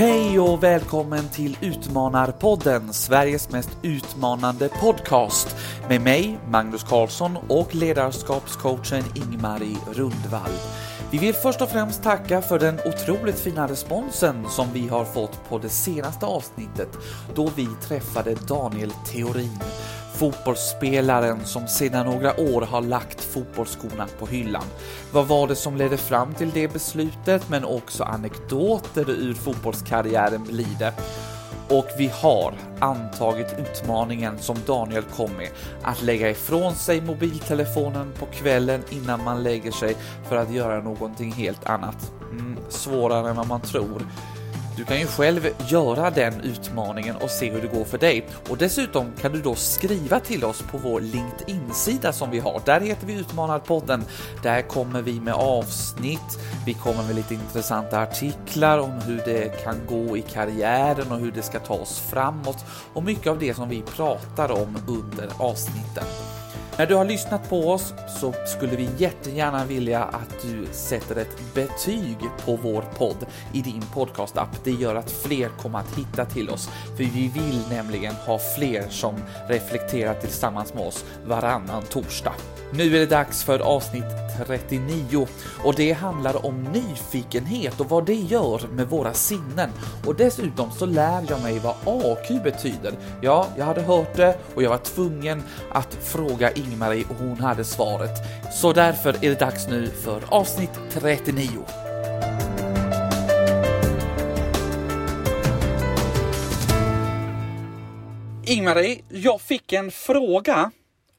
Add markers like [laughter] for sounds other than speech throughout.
Hej och välkommen till Utmanarpodden, Sveriges mest utmanande podcast med mig, Magnus Karlsson och ledarskapscoachen Ingmarie Rundvall. Vi vill först och främst tacka för den otroligt fina responsen som vi har fått på det senaste avsnittet då vi träffade Daniel Theorin fotbollsspelaren som sedan några år har lagt fotbollsskorna på hyllan. Vad var det som ledde fram till det beslutet, men också anekdoter ur fotbollskarriären blir det. Och vi har antagit utmaningen som Daniel kom med, att lägga ifrån sig mobiltelefonen på kvällen innan man lägger sig för att göra någonting helt annat. Mm, svårare än vad man tror. Du kan ju själv göra den utmaningen och se hur det går för dig. Och dessutom kan du då skriva till oss på vår LinkedIn-sida som vi har. Där heter vi Utmanarpodden. Där kommer vi med avsnitt. Vi kommer med lite intressanta artiklar om hur det kan gå i karriären och hur det ska ta oss framåt och mycket av det som vi pratar om under avsnitten. När du har lyssnat på oss så skulle vi jättegärna vilja att du sätter ett betyg på vår podd i din podcastapp. Det gör att fler kommer att hitta till oss, för vi vill nämligen ha fler som reflekterar tillsammans med oss varannan torsdag. Nu är det dags för avsnitt 39 och det handlar om nyfikenhet och vad det gör med våra sinnen. Och dessutom så lär jag mig vad AQ betyder. Ja, jag hade hört det och jag var tvungen att fråga Ingmarie och hon hade svaret. Så därför är det dags nu för avsnitt 39. Ingmarie, jag fick en fråga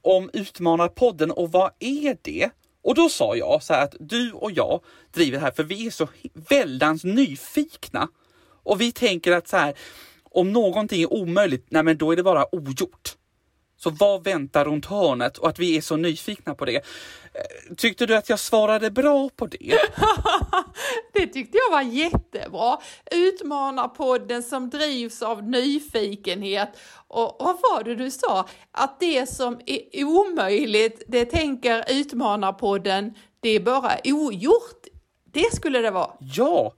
om Utmanarpodden och vad är det? Och då sa jag så här att du och jag driver det här för vi är så väldans nyfikna. Och vi tänker att så här, om någonting är omöjligt, nej men då är det bara ogjort. Så vad väntar runt hörnet och att vi är så nyfikna på det. Eh, tyckte du att jag svarade bra på det? [laughs] det tyckte jag var jättebra. Utmanarpodden som drivs av nyfikenhet. Och vad var det du sa? Att det som är omöjligt, det tänker Utmanarpodden, det är bara ogjort. Det skulle det vara. Ja,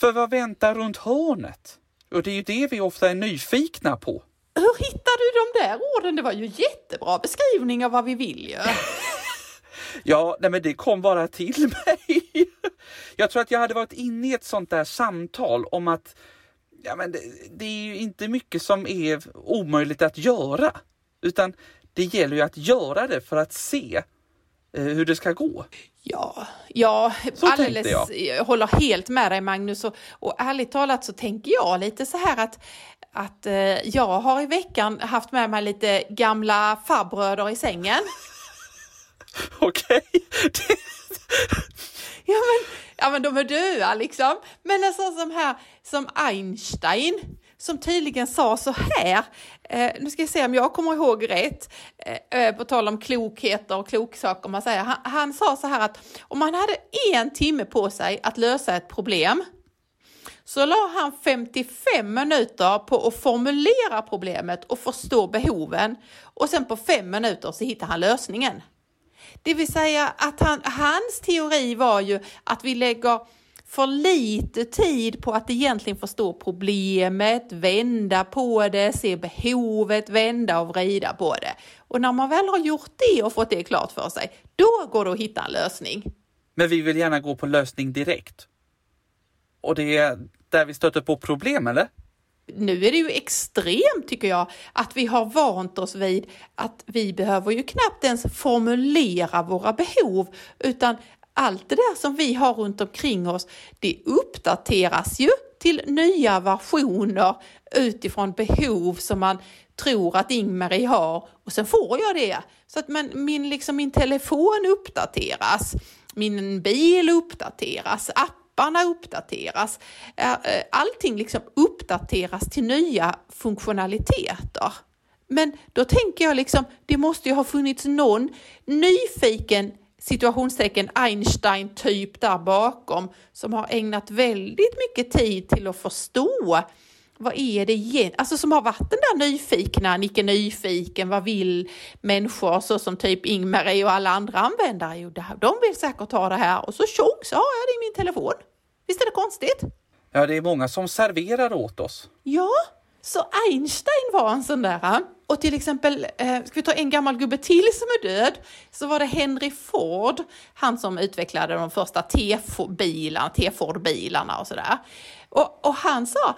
för vad väntar runt hörnet? Och det är ju det vi ofta är nyfikna på. Hur hittade du de där orden? Det var ju jättebra beskrivning av vad vi vill ju. [laughs] ja, nej men det kom bara till [laughs] mig. jag tror att jag hade varit inne i ett sånt där samtal om att ja, men det, det är ju inte mycket som är omöjligt att göra, utan det gäller ju att göra det för att se eh, hur det ska gå. Ja, ja alldeles, jag. jag. håller helt med dig Magnus och, och ärligt talat så tänker jag lite så här att att eh, jag har i veckan haft med mig lite gamla farbröder i sängen. [laughs] Okej. Okay. ja, men, ja men de är döda liksom. Men en sån som här som Einstein som tydligen sa så här, eh, nu ska jag se om jag kommer ihåg rätt, eh, eh på tal om klokheter och kloksaker man säger. Han, han sa så här att om man hade en timme på sig att lösa ett problem så la han 55 minuter på att formulera problemet och förstå behoven och sen på fem minuter så hittade han lösningen. Det vill säga att han, hans teori var ju att vi lägger för lite tid på att egentligen förstå problemet, vända på det, se behovet, vända och vrida på det. Och när man väl har gjort det och fått det klart för sig, då går det att hitta en lösning. Men vi vill gärna gå på lösning direkt. Och det är där vi stöter på problem, eller? Nu är det ju extremt tycker jag att vi har vant oss vid att vi behöver ju knappt ens formulera våra behov utan allt det där som vi har runt omkring oss, det uppdateras ju till nya versioner utifrån behov som man tror att Ingmarie har och sen får jag det. Så att man, min, liksom, min telefon uppdateras, min bil uppdateras, app apparna uppdateras. Eh, eh, allting liksom uppdateras till nya funktionaliteter. Men då tänker jag liksom, det måste ju ha funnits någon nyfiken situationstecken Einstein-typ där bakom som har ägnat väldigt mycket tid till att förstå vad är det igen? Alltså som har varit den där nyfikna, Nicke Nyfiken, vad vill människor så som typ Ingmarie och alla andra användare? Jo, de vill säkert ha det här och så tjong så har jag det i min telefon. Visst är det konstigt? Ja, det är många som serverar åt oss. Ja, så Einstein var en sån där. Och till exempel, eh, ska vi ta en gammal gubbe till som är död, så var det Henry Ford, han som utvecklade de första T-bilarna, T-Ford-bilarna och sådär. Och, och han sa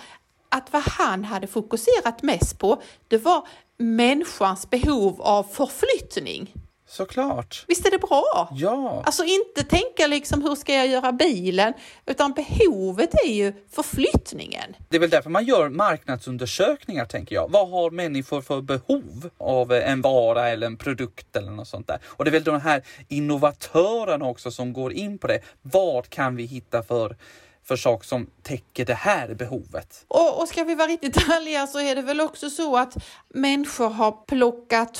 att vad han hade fokuserat mest på, det var människans behov av förflyttning. Såklart. Visst är det bra? Ja. Alltså inte tänka liksom hur ska jag göra bilen, utan behovet är ju förflyttningen. Det är väl därför man gör marknadsundersökningar tänker jag. Vad har människor för behov av en vara eller en produkt eller något sånt där? Och det är väl de här innovatörerna också som går in på det. Vad kan vi hitta för för saker som täcker det här behovet. Och, och ska vi vara riktigt ärliga så är det väl också så att människor har plockat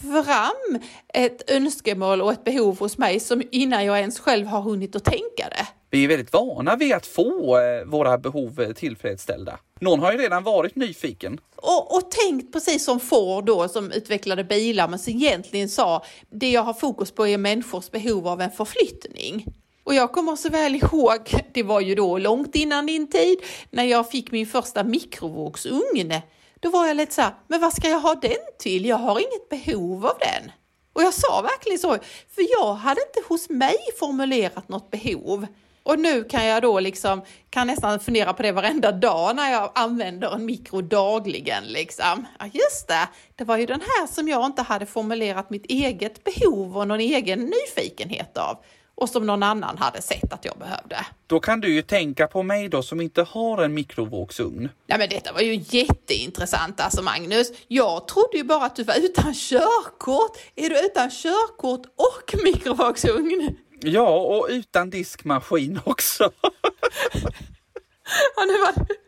fram ett önskemål och ett behov hos mig som innan jag ens själv har hunnit att tänka det. Vi är väldigt vana vid att få eh, våra behov eh, tillfredsställda. Någon har ju redan varit nyfiken. Och, och tänkt precis som Ford då som utvecklade bilar men som egentligen sa det jag har fokus på är människors behov av en förflyttning. Och jag kommer så väl ihåg, [laughs] det var ju då långt innan din tid, när jag fick min första mikrovågsugn. Då var jag lite så här, men vad ska jag ha den till? Jag har inget behov av den. Och jag sa verkligen så, för jag hade inte hos mig formulerat något behov. Och nu kan jag då liksom, kan nästan fundera på det varenda dag när jag använder en mikro dagligen liksom. Ja just det, det var ju den här som jag inte hade formulerat mitt eget behov och någon egen nyfikenhet av och som någon annan hade sett att jag behövde. Då kan du ju tänka på mig då som inte har en mikrovågsugn. Ja men detta var ju jätteintressant alltså Magnus. Jag trodde ju bara att du var utan körkort. Är du utan körkort och mikrovågsugn? Ja, och utan diskmaskin också. [laughs]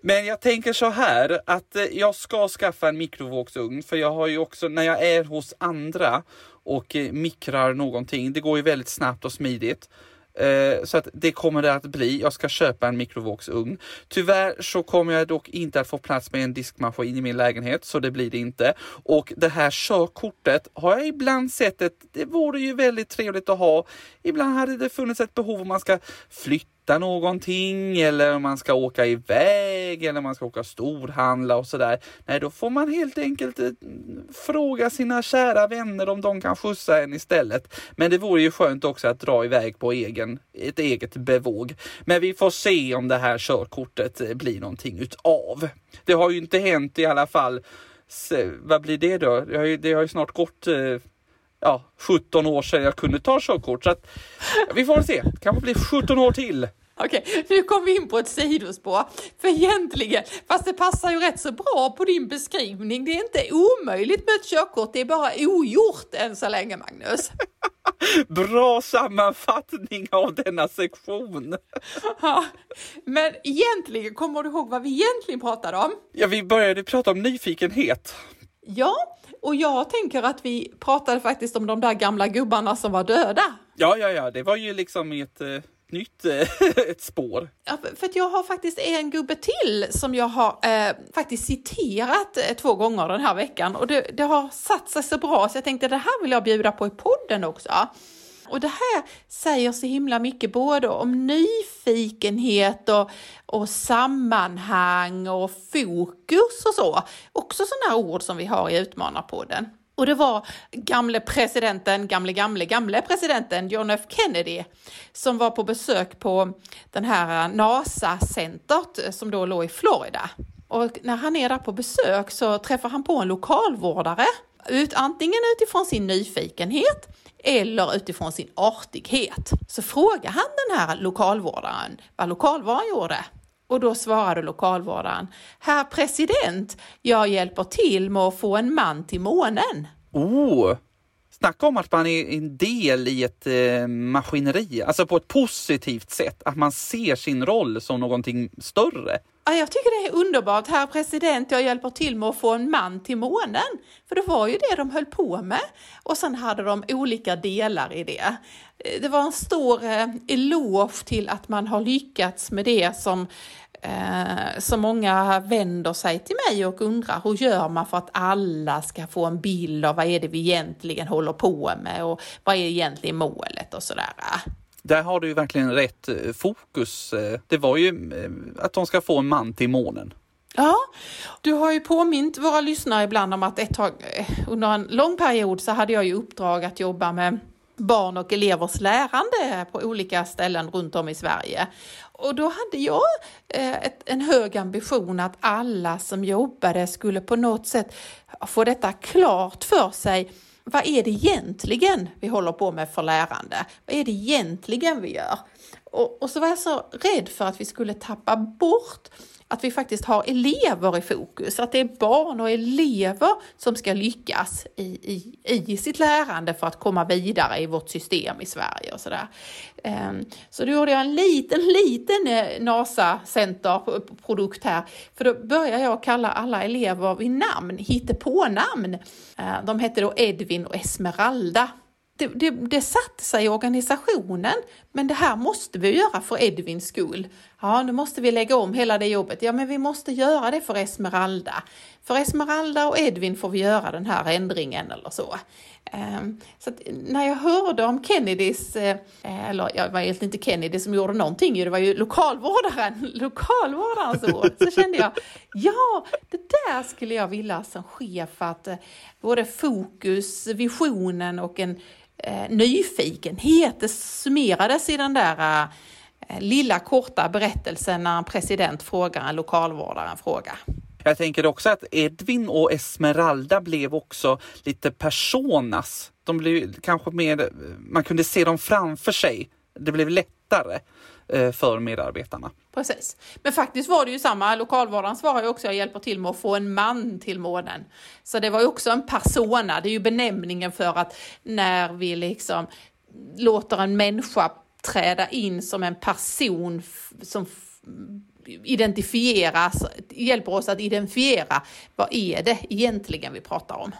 Men jag tänker så här att eh, jag ska skaffa en mikrovågsugn för jag har ju också när jag är hos andra och eh, mikrar någonting. Det går ju väldigt snabbt och smidigt. Eh, så att det kommer det att bli. Jag ska köpa en mikrovågsugn. Tyvärr så kommer jag dock inte att få plats med en diskmaskin i min lägenhet, så det blir det inte. Och det här körkortet har jag ibland sett att det vore ju väldigt trevligt att ha. Ibland hade det funnits ett behov om man ska flytta hitta någonting eller om man ska åka iväg eller om man ska åka storhandla och sådär. Nej, då får man helt enkelt eh, fråga sina kära vänner om de kan skjutsa en istället. Men det vore ju skönt också att dra iväg på egen, ett eget bevåg. Men vi får se om det här körkortet eh, blir någonting utav. Det har ju inte hänt i alla fall. Så, vad blir det då? Det har ju, det har ju snart gått eh, ja, 17 år sedan jag kunde ta körkort. Så att, vi får väl se, det kanske blir 17 år till. Okej, nu kom vi in på ett sidospår. För egentligen, fast det passar ju rätt så bra på din beskrivning, det är inte omöjligt med ett körkort, det är bara ogjort än så länge, Magnus. [laughs] Bra sammanfattning av denna sektion. [laughs] Ja, men egentligen, kommer du ihåg vad vi egentligen pratade om? Ja, vi började prata om nyfikenhet. Ja, och jag tänker att vi pratade faktiskt om de där gamla gubbarna som var döda. Ja, ja, ja, det var ju liksom ett eh, nytt eh, [laughs] ett spår. Ja, för jag har faktiskt en gubbe till som jag har eh, faktiskt citerat eh, två gånger den här veckan och det, det har satt sig så bra så jag tänkte det här vill jag bjuda på i podden också. Och det här säger så himla mycket både om nyfikenhet och, och sammanhang och fokus och så. Också sådana ord som vi har i Utmanarpodden. Och det var gamle presidenten, gamle, gamle, gamle presidenten John F Kennedy som var på besök på den här NASA-centret som då låg i Florida. Och när han är där på besök så träffar han på en lokalvårdare, ut, antingen utifrån sin nyfikenhet eller utifrån sin artighet. Så frågar han den här lokalvårdaren vad lokalvårdaren gjorde. Och då svarade lokalvårdaren, Herr president, jag hjälper till med att få en man till månen. Oh, snacka om att man är en del i ett eh, maskineri, alltså på ett positivt sätt, att man ser sin roll som någonting större. Ja, jag tycker det är underbart. Herr president, jag hjälper till med att få en man till månen. För det var ju det de höll på med. Och sen hade de olika delar i det. Eh, det var en stor eh, eloge till att man har lyckats med det som eh, så många vänder sig till mig och undrar hur gör man för att alla ska få en bild av vad är det vi egentligen håller på med och vad är egentligen målet och sådär. Där har du ju verkligen rätt eh, fokus. Eh, det var ju eh, att de ska få en man till månen. Ja, du har ju påmint våra lyssnare ibland om att ett tag, under en lång period så hade jag ju uppdrag att jobba med barn och elevers lärande på olika ställen runt om i Sverige. Och då hade jag eh, ett, en hög ambition att alla som jobbade skulle på något sätt få detta klart för sig vad är det egentligen vi håller på med för lärande? Vad är det egentligen vi gör? Och, och så var jag så rädd för att vi skulle tappa bort att vi faktiskt har elever i fokus, att det är barn och elever som ska lyckas i, i, i sitt lärande för att komma vidare i vårt system i Sverige och sådär. Ehm, så då gjorde jag en liten, liten eh, NASA-centerprodukt här, för då började jag kalla alla elever vid namn, hittepånamn. Ehm, de hette då Edvin och Esmeralda det, det, det satte sig i organisationen, men det här måste vi göra för Edvins skull. Ja, nu måste vi lägga om hela det jobbet. Ja, men vi måste göra det för Esmeralda. För Esmeralda och Edvin får vi göra den här ändringen eller så. Ehm, så när jag hörde om Kennedys, eh, eller jag det var egentligen inte Kennedy som gjorde någonting, det var ju lokalvårdaren, [laughs] lokalvårdarens ord, så kände jag, ja, det där skulle jag vilja som chef att eh, både fokus, visionen och en eh, nyfikenhet, det summerades i den där eh, lilla korta berättelsen när en president frågar en lokalvårdare en fråga. Jag tänker också att Edvin och Esmeralda blev också lite personas. De blev kanske mer, man kunde se dem framför sig. Det blev lättare för medarbetarna. Precis. Men faktiskt var det ju samma, lokalvårdaren svarade ju också jag hjälper till med att få en man till månen. Så det var ju också en persona, det är ju benämningen för att när vi liksom låter en människa träda in som en person som identifieras, hjälper oss att identifiera vad är det egentligen vi pratar om.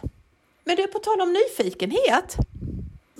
Men är på tal om nyfikenhet.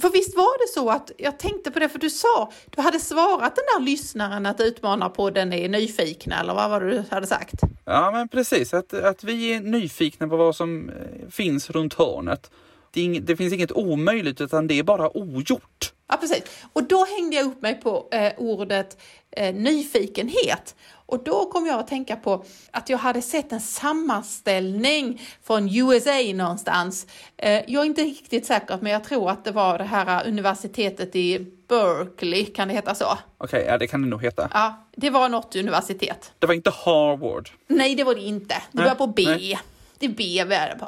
För visst var det så att jag tänkte på det, för du sa, du hade svarat den där lyssnaren att Utmanarpodden är nyfikna, eller vad var det du hade sagt? Ja, men precis, att, att vi är nyfikna på vad som eh, finns runt hörnet. Det, ing, det finns inget omöjligt, utan det är bara ogjort. Ja, precis. Och då hängde jag upp mig på eh, ordet eh, nyfikenhet. Och då kom jag att tänka på att jag hade sett en sammanställning från USA någonstans. Eh, jag är inte riktigt säker, men jag tror att det var det här universitetet i Berkeley, kan det heta så? Okej, okay, ja det kan det nog heta. Ja, det var något universitet. Det var inte Harvard? Nej, det var det inte. Det var på B. Nej. Det är B vi är på.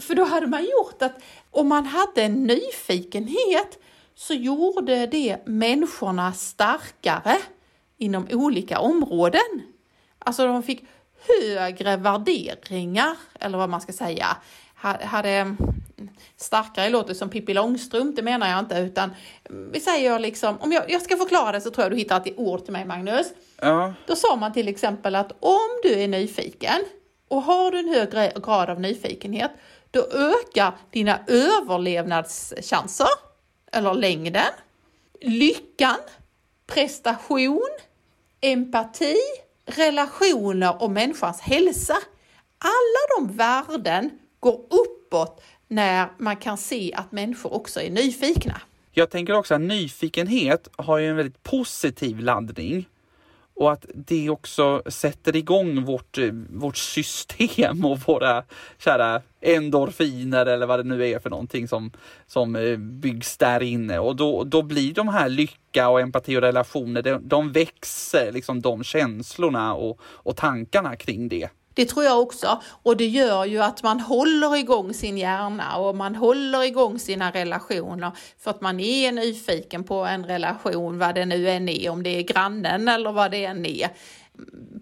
För då hade man gjort att om man hade en nyfikenhet så gjorde det människorna starkare inom olika områden. Alltså de fick högre värderingar, eller vad man ska säga. Hade starkare låter som Pippi Långstrump, det menar jag inte, utan vi säger liksom, om jag, jag ska förklara det så tror jag du hittar ett ord till mig Magnus. Ja. Då sa man till exempel att om du är nyfiken och har du en högre grad av nyfikenhet, då ökar dina överlevnadschanser, eller längden, lyckan, prestation, empati, relationer och människans hälsa. Alla de värden går uppåt när man kan se att människor också är nyfikna. Jag tänker också att nyfikenhet har ju en väldigt positiv laddning och att det också sätter igång vårt, eh, vårt system och våra kära endorfiner eller vad det nu är för någonting som, som eh, byggs där inne. Och då, då blir de här lycka och empati och relationer, de, de växer, liksom de känslorna och, och tankarna kring det. Det tror jag också. Och det gör ju att man håller igång sin hjärna och man håller igång sina relationer för att man är nyfiken på en relation, vad det nu än är, om det är grannen eller vad det än är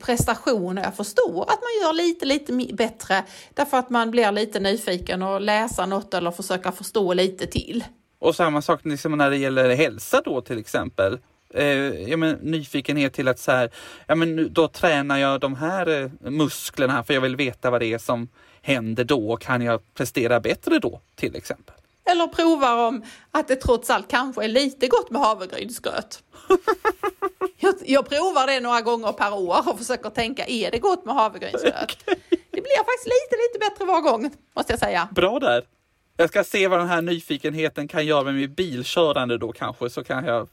prestationer. Jag förstår att man gör lite, lite bättre därför att man blir lite nyfiken och läsa något eller försöka förstå lite till. Och samma sak liksom när det gäller hälsa då till exempel eh, ja, men, nyfikenhet till att så här, ja men då tränar jag de här eh, musklerna för jag vill veta vad det är som händer då. Kan jag prestera bättre då till exempel? Eller provar om att det trots allt kanske är lite gott med havregrynsgröt. [laughs] jag, jag provar det några gånger per år och försöker tänka, är det gott med havregrynsgröt? [laughs] Okay. Det blir faktiskt lite, lite bättre var gång, måste jag säga. Bra där. Jag ska se vad den här nyfikenheten kan göra med mitt bilkörande då kanske, så kan jag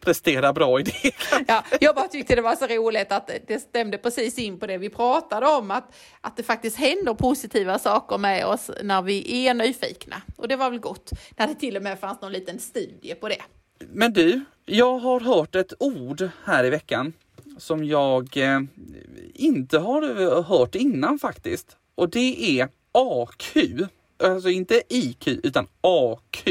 prestera bra i det. Ja, jag bara tyckte det var så roligt att det stämde precis in på det vi pratade om, att, att det faktiskt händer positiva saker med oss när vi är nyfikna. Och det var väl gott, när det till och med fanns någon liten studie på det. Men du, jag har hört ett ord här i veckan som jag eh, inte har hört innan faktiskt. Och det är AQ. Alltså inte IQ utan AQ.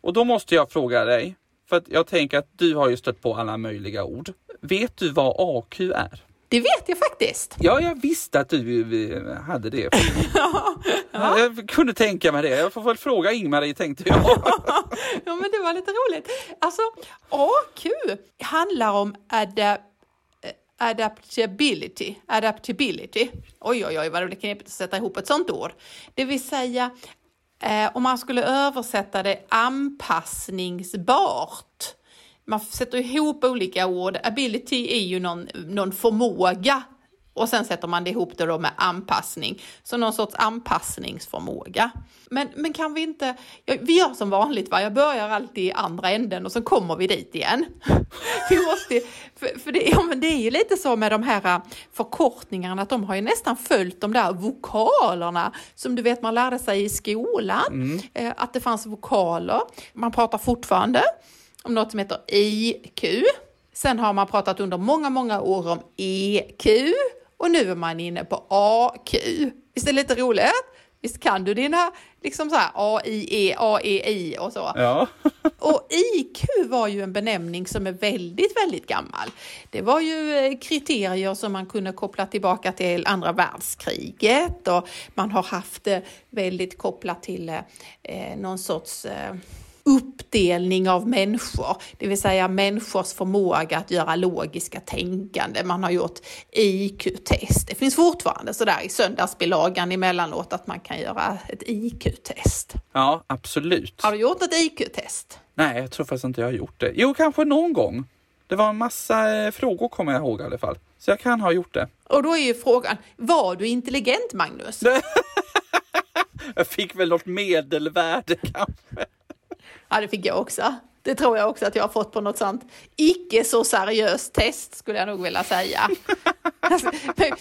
Och då måste jag fråga dig, för att jag tänker att du har ju stött på alla möjliga ord. Vet du vad AQ är? Det vet jag faktiskt. Ja, jag visste att du eh, hade det. [laughs] ja, ja. Jag kunde tänka mig det. Jag får väl fråga Ingmarie tänkte jag. [laughs] ja, men det var lite roligt. Alltså, AQ handlar om adap adaptability. Adaptability. Oj, oj, oj, vad det blir knepigt att sätta ihop ett sånt ord. Det vill säga, eh, om man skulle översätta det anpassningsbart. Man sätter ihop olika ord. Ability är ju någon, någon förmåga och sen sätter man det ihop det då med anpassning. Så någon sorts anpassningsförmåga. Men, men kan vi inte, ja, vi gör som vanligt va, jag börjar alltid i andra änden och så kommer vi dit igen. [laughs] vi måste, för, för det, ja, men det är ju lite så med de här äh, förkortningarna att de har ju nästan följt de där vokalerna som du vet man lärde sig i skolan. Mm. Eh, att det fanns vokaler. Man pratar fortfarande om något som heter IQ. Sen har man pratat under många, många år om EQ och nu är man inne på AQ. Visst är det lite roligt? Visst kan du dina liksom så här AIE, AEI och så? Ja. [laughs] och IQ var ju en benämning som är väldigt, väldigt gammal. Det var ju eh, kriterier som man kunde koppla tillbaka till andra världskriget och man har haft det väldigt kopplat till eh, någon sorts eh, uppdelning av människor, det vill säga människors förmåga att göra logiska tänkande. Man har gjort IQ-test. Det finns fortfarande sådär i söndagsbilagan emellanåt att man kan göra ett IQ-test. Ja, absolut. Har du gjort ett IQ-test? Nej, jag tror faktiskt inte jag har gjort det. Jo, kanske någon gång. Det var en massa eh, frågor kommer jag ihåg i alla fall. Så jag kan ha gjort det. Och då är ju frågan, var du intelligent Magnus? [laughs] jag fick väl något medelvärde kanske. Ja, det fick jag också. Det tror jag också att jag har fått på något sånt icke så seriöst test skulle jag nog vilja säga. [laughs] Alltså,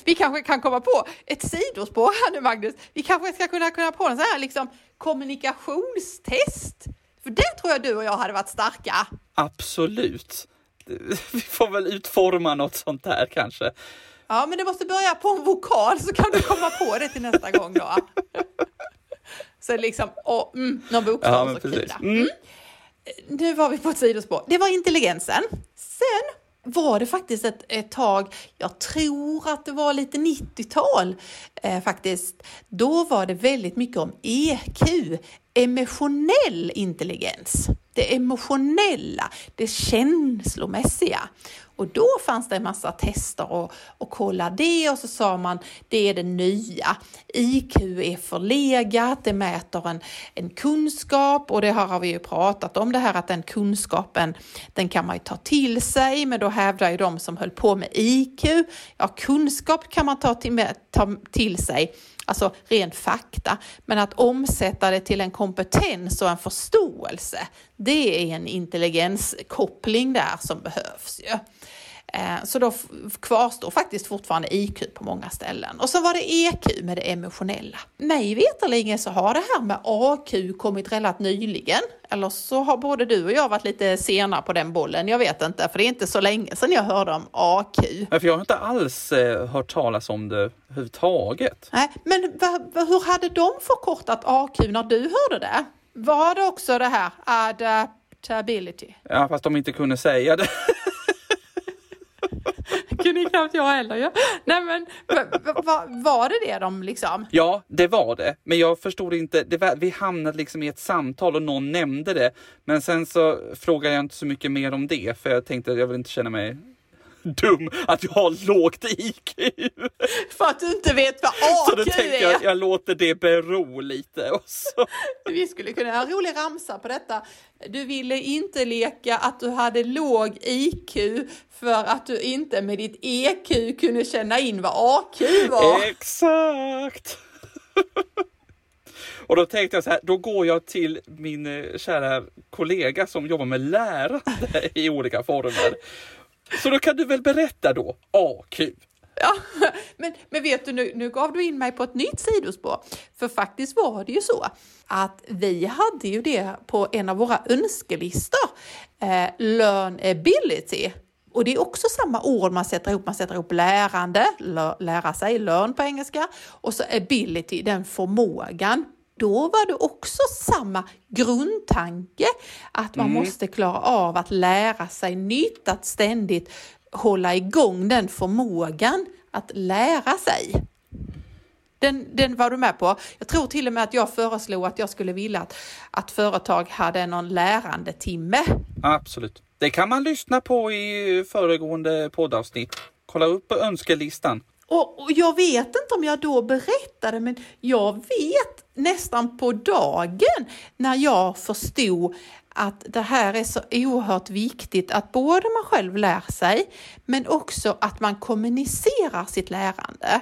vi kanske kan komma på ett sidospår här nu Magnus. Vi kanske ska kunna komma på en sån här liksom kommunikationstest. För det tror jag du och jag hade varit starka. Absolut. [laughs] Vi får väl utforma något sånt här kanske. Ja, men det måste börja på en vokal så kan du komma på det till nästa gång då. [laughs] Så liksom, och, mm, någon bokstav ja, så kul. Mm. Nu var vi på ett sidospår. Det var intelligensen. Sen var det faktiskt ett, ett tag, jag tror att det var lite 90-tal eh, faktiskt, då var det väldigt mycket om EQ, emotionell intelligens. Det emotionella, det känslomässiga. Och då fanns det en massa tester och, och kolla det. Och så sa man det är det nya. IQ är förlegat, det mäter en, en kunskap. Och det här har vi ju pratat om det här att den kunskapen den kan man ju ta till sig. Men då hävdar ju de som höll på med IQ, ja kunskap kan man ta till, ta till sig alltså rent fakta. Men att omsätta det till en kompetens och en förståelse, det är en intelligenskoppling där som behövs ju. Eh, så då kvarstår faktiskt fortfarande IQ på många ställen. Och så var det EQ med det emotionella. Mig veterligen så har det här med AQ kommit relativt nyligen. Eller så har både du och jag varit lite sena på den bollen. Jag vet inte, för det är inte så länge sedan jag hörde om AQ. för jag har inte alls eh, hört talas om det överhuvudtaget. Nej, men hur hade de förkortat AQ när du hörde det? Var det också det här adaptability? Ja, fast de inte kunde säga det. [laughs] [laughs] kunde knappt jag heller ju. Nej men var det det de liksom? Ja, det var det. Men jag förstod inte. Det var, vi hamnade liksom i ett samtal och någon nämnde det. Men sen så frågade jag inte så mycket mer om det för jag tänkte att jag vill inte känna mig dum att jag har lågt IQ. För att du inte vet vad AQ så då är. Jag, jag låter det bero lite. Och så. Vi skulle kunna ha en rolig ramsa på detta. Du ville inte leka att du hade låg IQ för att du inte med ditt EQ kunde känna in vad AQ var. Exakt! Och då tänkte jag så här, då går jag till min eh, kära kollega som jobbar med lärande i olika former. Så då kan du väl berätta då, AQ. Ja, men, men vet du, nu, nu gav du in mig på ett nytt sidospår. För faktiskt var det ju så att vi hade ju det på en av våra önskelistor, eh, learnability. Och det är också samma ord man sätter ihop. Man sätter ihop lärande, lära sig, learn på engelska, och så ability, den förmågan. Då var det också samma grundtanke, att man mm. måste klara av att lära sig nytt, att ständigt hålla igång den förmågan att lära sig. Den, den var du med på. Jag tror till och med att jag föreslog att jag skulle vilja att, att företag hade någon lärandetimme. Absolut. Det kan man lyssna på i föregående poddavsnitt. Kolla upp på önskelistan. Och, och, jag vet inte om jag då berättade, men jag vet nästan på dagen när jag förstod att det här är så oerhört viktigt att både man själv lär sig, men också att man kommunicerar sitt lärande.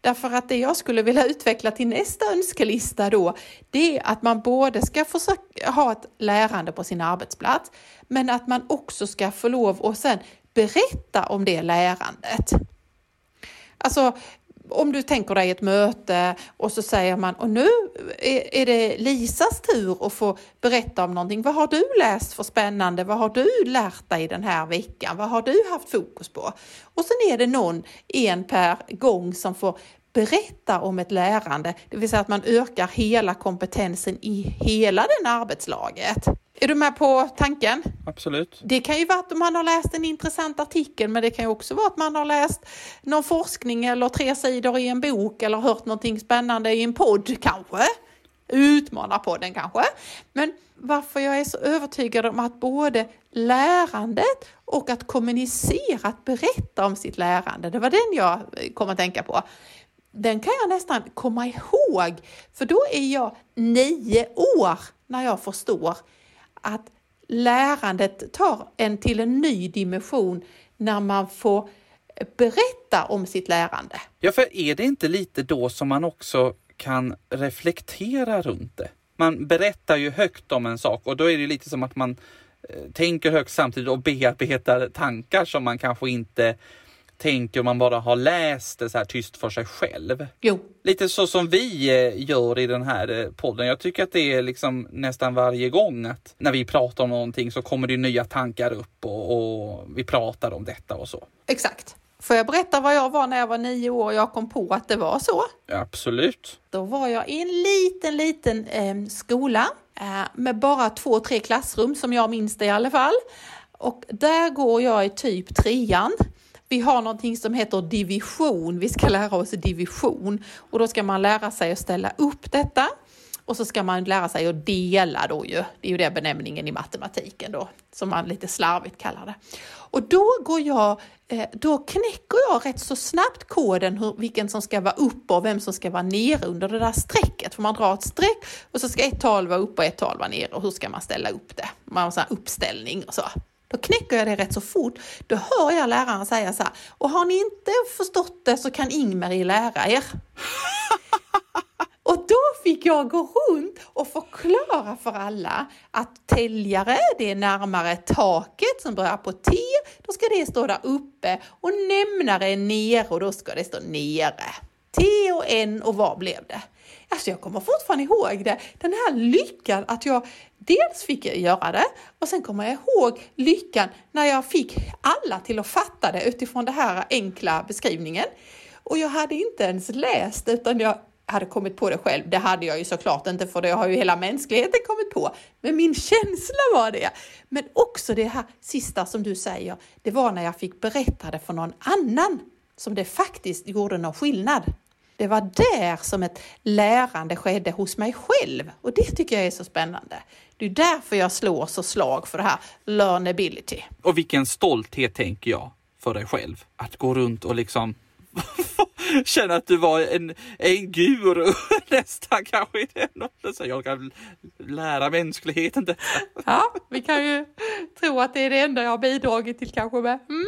Därför att det jag skulle vilja utveckla till nästa önskelista då, det är att man både ska försöka ha ett lärande på sin arbetsplats, men att man också ska få lov att sen berätta om det lärandet. Alltså, om du tänker dig ett möte och så säger man och nu är det Lisas tur att få berätta om någonting. Vad har du läst för spännande? Vad har du lärt dig den här veckan? Vad har du haft fokus på? Och sen är det någon, en per gång, som får berätta om ett lärande, det vill säga att man ökar hela kompetensen i hela den arbetslaget. Är du med på tanken? Absolut. Det kan ju vara att man har läst en intressant artikel, men det kan ju också vara att man har läst någon forskning eller tre sidor i en bok eller hört någonting spännande i en podd kanske. Utmana podden kanske. Men varför jag är så övertygad om att både lärandet och att kommunicera, att berätta om sitt lärande, det var den jag kom att tänka på den kan jag nästan komma ihåg, för då är jag nio år när jag förstår att lärandet tar en till en ny dimension när man får berätta om sitt lärande. Ja, för är det inte lite då som man också kan reflektera runt det? Man berättar ju högt om en sak och då är det lite som att man eh, tänker högt samtidigt och bearbetar tankar som man kanske inte tänker om man bara har läst det så här tyst för sig själv. Jo. Lite så som vi eh, gör i den här eh, podden. Jag tycker att det är liksom nästan varje gång att när vi pratar om någonting så kommer det nya tankar upp och, och vi pratar om detta och så. Exakt. Får jag berätta vad jag var när jag var nio år och jag kom på att det var så? Absolut. Då var jag i en liten, liten eh, skola eh, med bara två, tre klassrum som jag minns det i alla fall. Och där går jag i typ trean vi har någonting som heter division. Vi ska lära oss division och då ska man lära sig att ställa upp detta. Och så ska man lära sig att dela då ju. Det är ju den benämningen i matematiken då, som man lite slarvigt kallar det. Och då går jag, eh, då knäcker jag rätt så snabbt koden hur, vilken som ska vara uppe och vem som ska vara nere under det där strecket. För man drar ett streck och så ska ett tal vara uppe och ett tal vara nere och hur ska man ställa upp det? Man har en sån här uppställning och så. Då knäcker jag det rätt så fort. Då hör jag läraren säga så här, och har ni inte förstått det så kan Ingmarie lära er. Och då fick jag gå runt och förklara för alla att täljare, det är närmare taket som börjar på T, då ska det stå där uppe och nämnare är nere och då ska det stå nere. T och N och vad blev det? Alltså jag kommer fortfarande ihåg det, den här lyckan att jag dels fick göra det och sen kommer jag ihåg lyckan när jag fick alla till att fatta det utifrån den här enkla beskrivningen. Och jag hade inte ens läst utan jag hade kommit på det själv. Det hade jag ju såklart inte för det har ju hela mänskligheten kommit på. Men min känsla var det. Men också det här sista som du säger, det var när jag fick berätta det för någon annan som det faktiskt gjorde någon skillnad. Det var där som ett lärande skedde hos mig själv och det tycker jag är så spännande. Det är därför jag slår så slag för det här learnability. Och vilken stolthet tänker jag för dig själv. Att gå runt och liksom [laughs] känna att du var en, en guru [laughs] nästan kanske i den åldern. Jag kan lära mänskligheten detta. Ja, vi kan ju tro att det är det enda jag har bidragit till kanske med. Mm.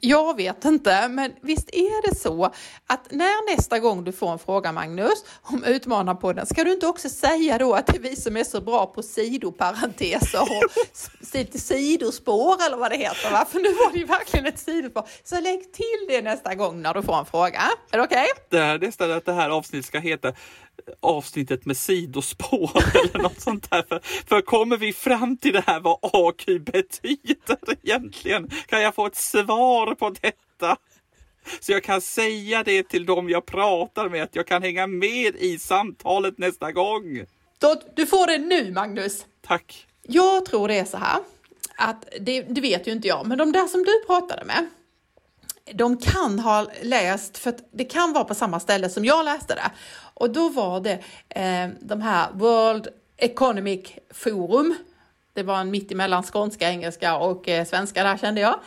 Jag vet inte, men visst är det så att när nästa gång du får en fråga Magnus om Utmanarpodden, ska du inte också säga då att det är vi som är så bra på sidoparenteser och sidospår eller vad det heter? Va? För nu var det ju verkligen ett sidospår. Så lägg till det nästa gång när du får en fråga. Är det okej? Okay? Det är nästan att det här avsnittet ska heta avsnittet med sidospår [laughs] eller något sånt där. För, för kommer vi fram till det här vad AQ betyder egentligen? Kan jag få ett svar på detta? Så jag kan säga det till dem jag pratar med, att jag kan hänga med i samtalet nästa gång. Då, du får det nu Magnus. Tack. Jag tror det är så här, att det, det vet ju inte jag, men de där som du pratade med, de kan ha läst, för det kan vara på samma ställe som jag läste det. Och då var det eh, de här World Economic Forum. Det var en mitt emellan skånska, engelska och eh, svenska där kände jag.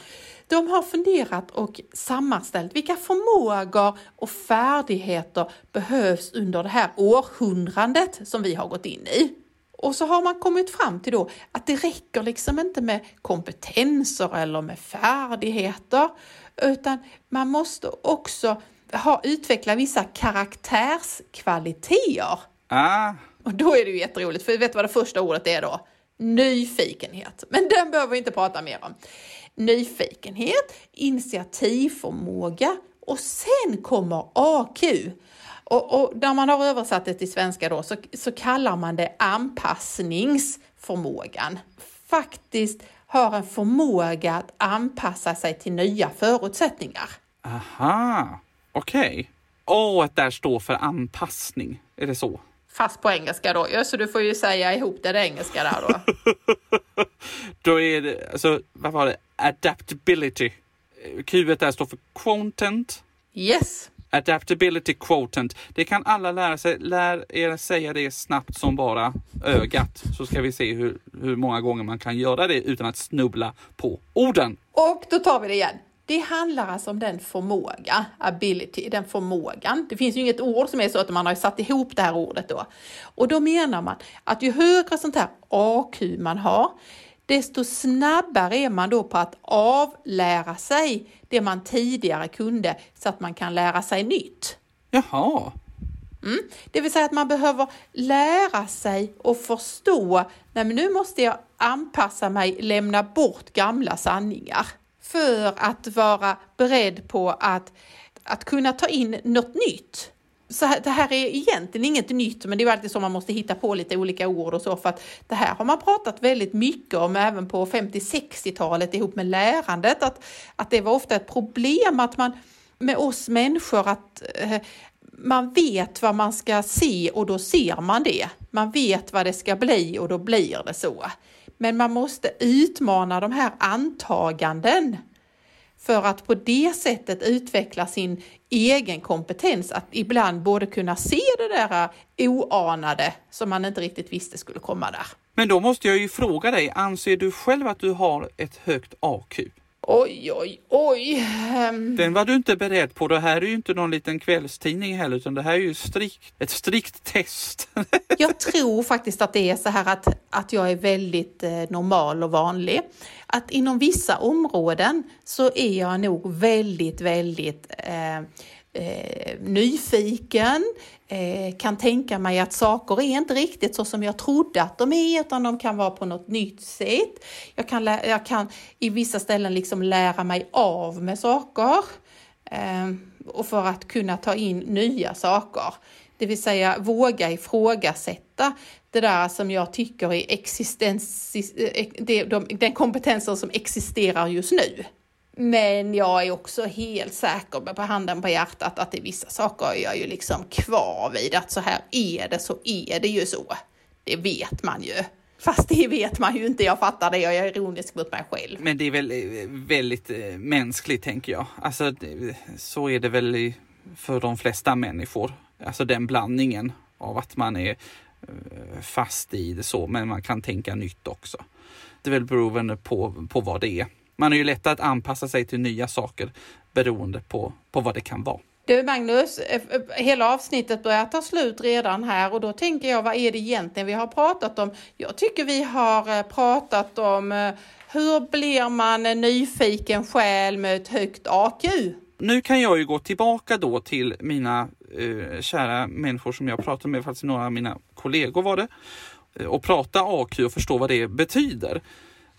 De har funderat och sammanställt vilka förmågor och färdigheter behövs under det här århundradet som vi har gått in i. Och så har man kommit fram till då att det räcker liksom inte med kompetenser eller med färdigheter, utan man måste också ha, utveckla vissa karaktärskvaliteter. Ah. Och då är det ju jätteroligt, för vet du vad det första ordet är då? Nyfikenhet. Men den behöver vi inte prata mer om. Nyfikenhet, initiativförmåga och sen kommer AQ. Och, och när man har översatt det till svenska då så, så kallar man det anpassningsförmågan. Faktiskt har en förmåga att anpassa sig till nya förutsättningar. Aha, okej. Okay. Och att där står för anpassning, är det så? Fast på engelska då, ja, så du får ju säga ihop det, det engelska där då. [laughs] då är det, alltså, vad var det, adaptability. Q där står för content. Yes. Adaptability quotient. Det kan alla lära sig. Lär er säga det snabbt som bara ögat så ska vi se hur, hur många gånger man kan göra det utan att snubbla på orden. Och då tar vi det igen. Det handlar alltså om den förmåga, ability, den förmågan. Det finns ju inget ord som är så att man har satt ihop det här ordet då. Och då menar man att ju högre sånt här AQ man har, desto snabbare är man då på att avlära sig det man tidigare kunde så att man kan lära sig nytt. Jaha. Mm. Det vill säga att man behöver lära sig och förstå, nej men nu måste jag anpassa mig, lämna bort gamla sanningar för att vara beredd på att, att kunna ta in något nytt så här, det här är egentligen inget nytt, men det är alltid så man måste hitta på lite olika ord och så för att det här har man pratat väldigt mycket om även på 50-60-talet ihop med lärandet, att, att det var ofta ett problem att man med oss människor att eh, man vet vad man ska se och då ser man det. Man vet vad det ska bli och då blir det så. Men man måste utmana de här antaganden för att på det sättet utveckla sin egen kompetens att ibland både kunna se det där oanade som man inte riktigt visste skulle komma där. Men då måste jag ju fråga dig, anser du själv att du har ett högt AQ? Oj, oj, oj. Den var du inte beredd på. Det här är ju inte någon liten kvällstidning heller, utan det här är ju strikt, ett strikt test. [laughs] jag tror faktiskt att det är så här att, att jag är väldigt eh, normal och vanlig. Att inom vissa områden så är jag nog väldigt, väldigt eh, eh, nyfiken, eh, kan tänka mig att saker är inte riktigt så som jag trodde att de är, utan de kan vara på något nytt sätt. Jag kan, jag kan i vissa ställen liksom lära mig av med saker eh, och för att kunna ta in nya saker. Det vill säga våga ifrågasätta det där som jag tycker är existens, eh, den kompetensen som existerar just nu. Men jag är också helt säker på handen på hjärtat att det är vissa saker jag är ju liksom kvar vid att så här är det så är det ju så. Det vet man ju. Fast det vet man ju inte, jag fattar det, jag är ironisk mot mig själv. Men det är väl eh, väldigt eh, mänskligt tänker jag. Alltså så är det väl för de flesta människor. Alltså den blandningen av att man är eh, fast i det så, men man kan tänka nytt också. Det är väl beroende på, på vad det är. Man är ju lättare att anpassa sig till nya saker beroende på, på vad det kan vara. Du Magnus, eh, eh, hela avsnittet börjar ta slut redan här och då tänker jag vad är det egentligen vi har pratat om? Jag tycker vi har eh, pratat om hur blir man en nyfiken själ med ett högt AQ? Nu kan jag ju gå tillbaka då till mina eh, kära människor som jag pratar med, faktiskt några av mina kollegor var det, och prata AQ och förstå vad det betyder.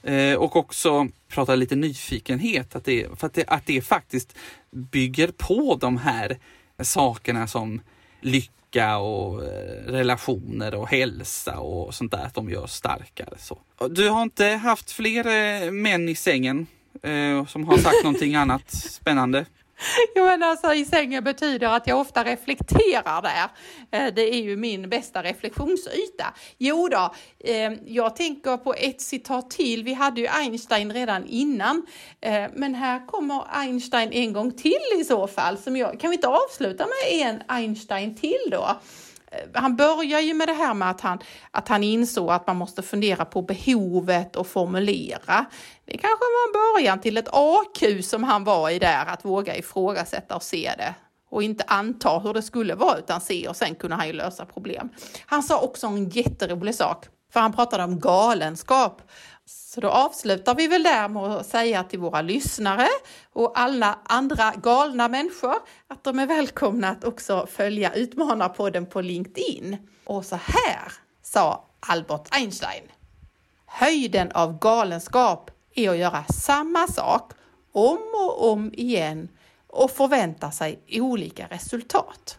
Eh, och också prata lite nyfikenhet, att det, för att det, att det faktiskt bygger på de här sakerna som lycka och eh, relationer och hälsa och sånt där, att de gör starkare. Så. Du har inte haft fler eh, män i sängen eh, som har sagt någonting annat spännande? [laughs] Jo, men alltså i sängen betyder att jag ofta reflekterar där. Eh, det är ju min bästa reflektionsyta. Jo då, eh, jag tänker på ett citat till. Vi hade ju Einstein redan innan, eh, men här kommer Einstein en gång till i så fall. Som jag, kan vi inte avsluta med en Einstein till då? Han börjar ju med det här med att han, att han insåg att man måste fundera på behovet och formulera. Det kanske var en början till ett AQ som han var i där, att våga ifrågasätta och se det och inte anta hur det skulle vara utan se och sen kunde han ju lösa problem. Han sa också en jätterolig sak, för han pratade om galenskap. Så då avslutar vi väl där med att säga till våra lyssnare och alla andra galna människor att de är välkomna att också följa Utmanarpodden på LinkedIn. Och så här sa Albert Einstein. Höjden av galenskap är att göra samma sak om och om igen och förvänta sig olika resultat.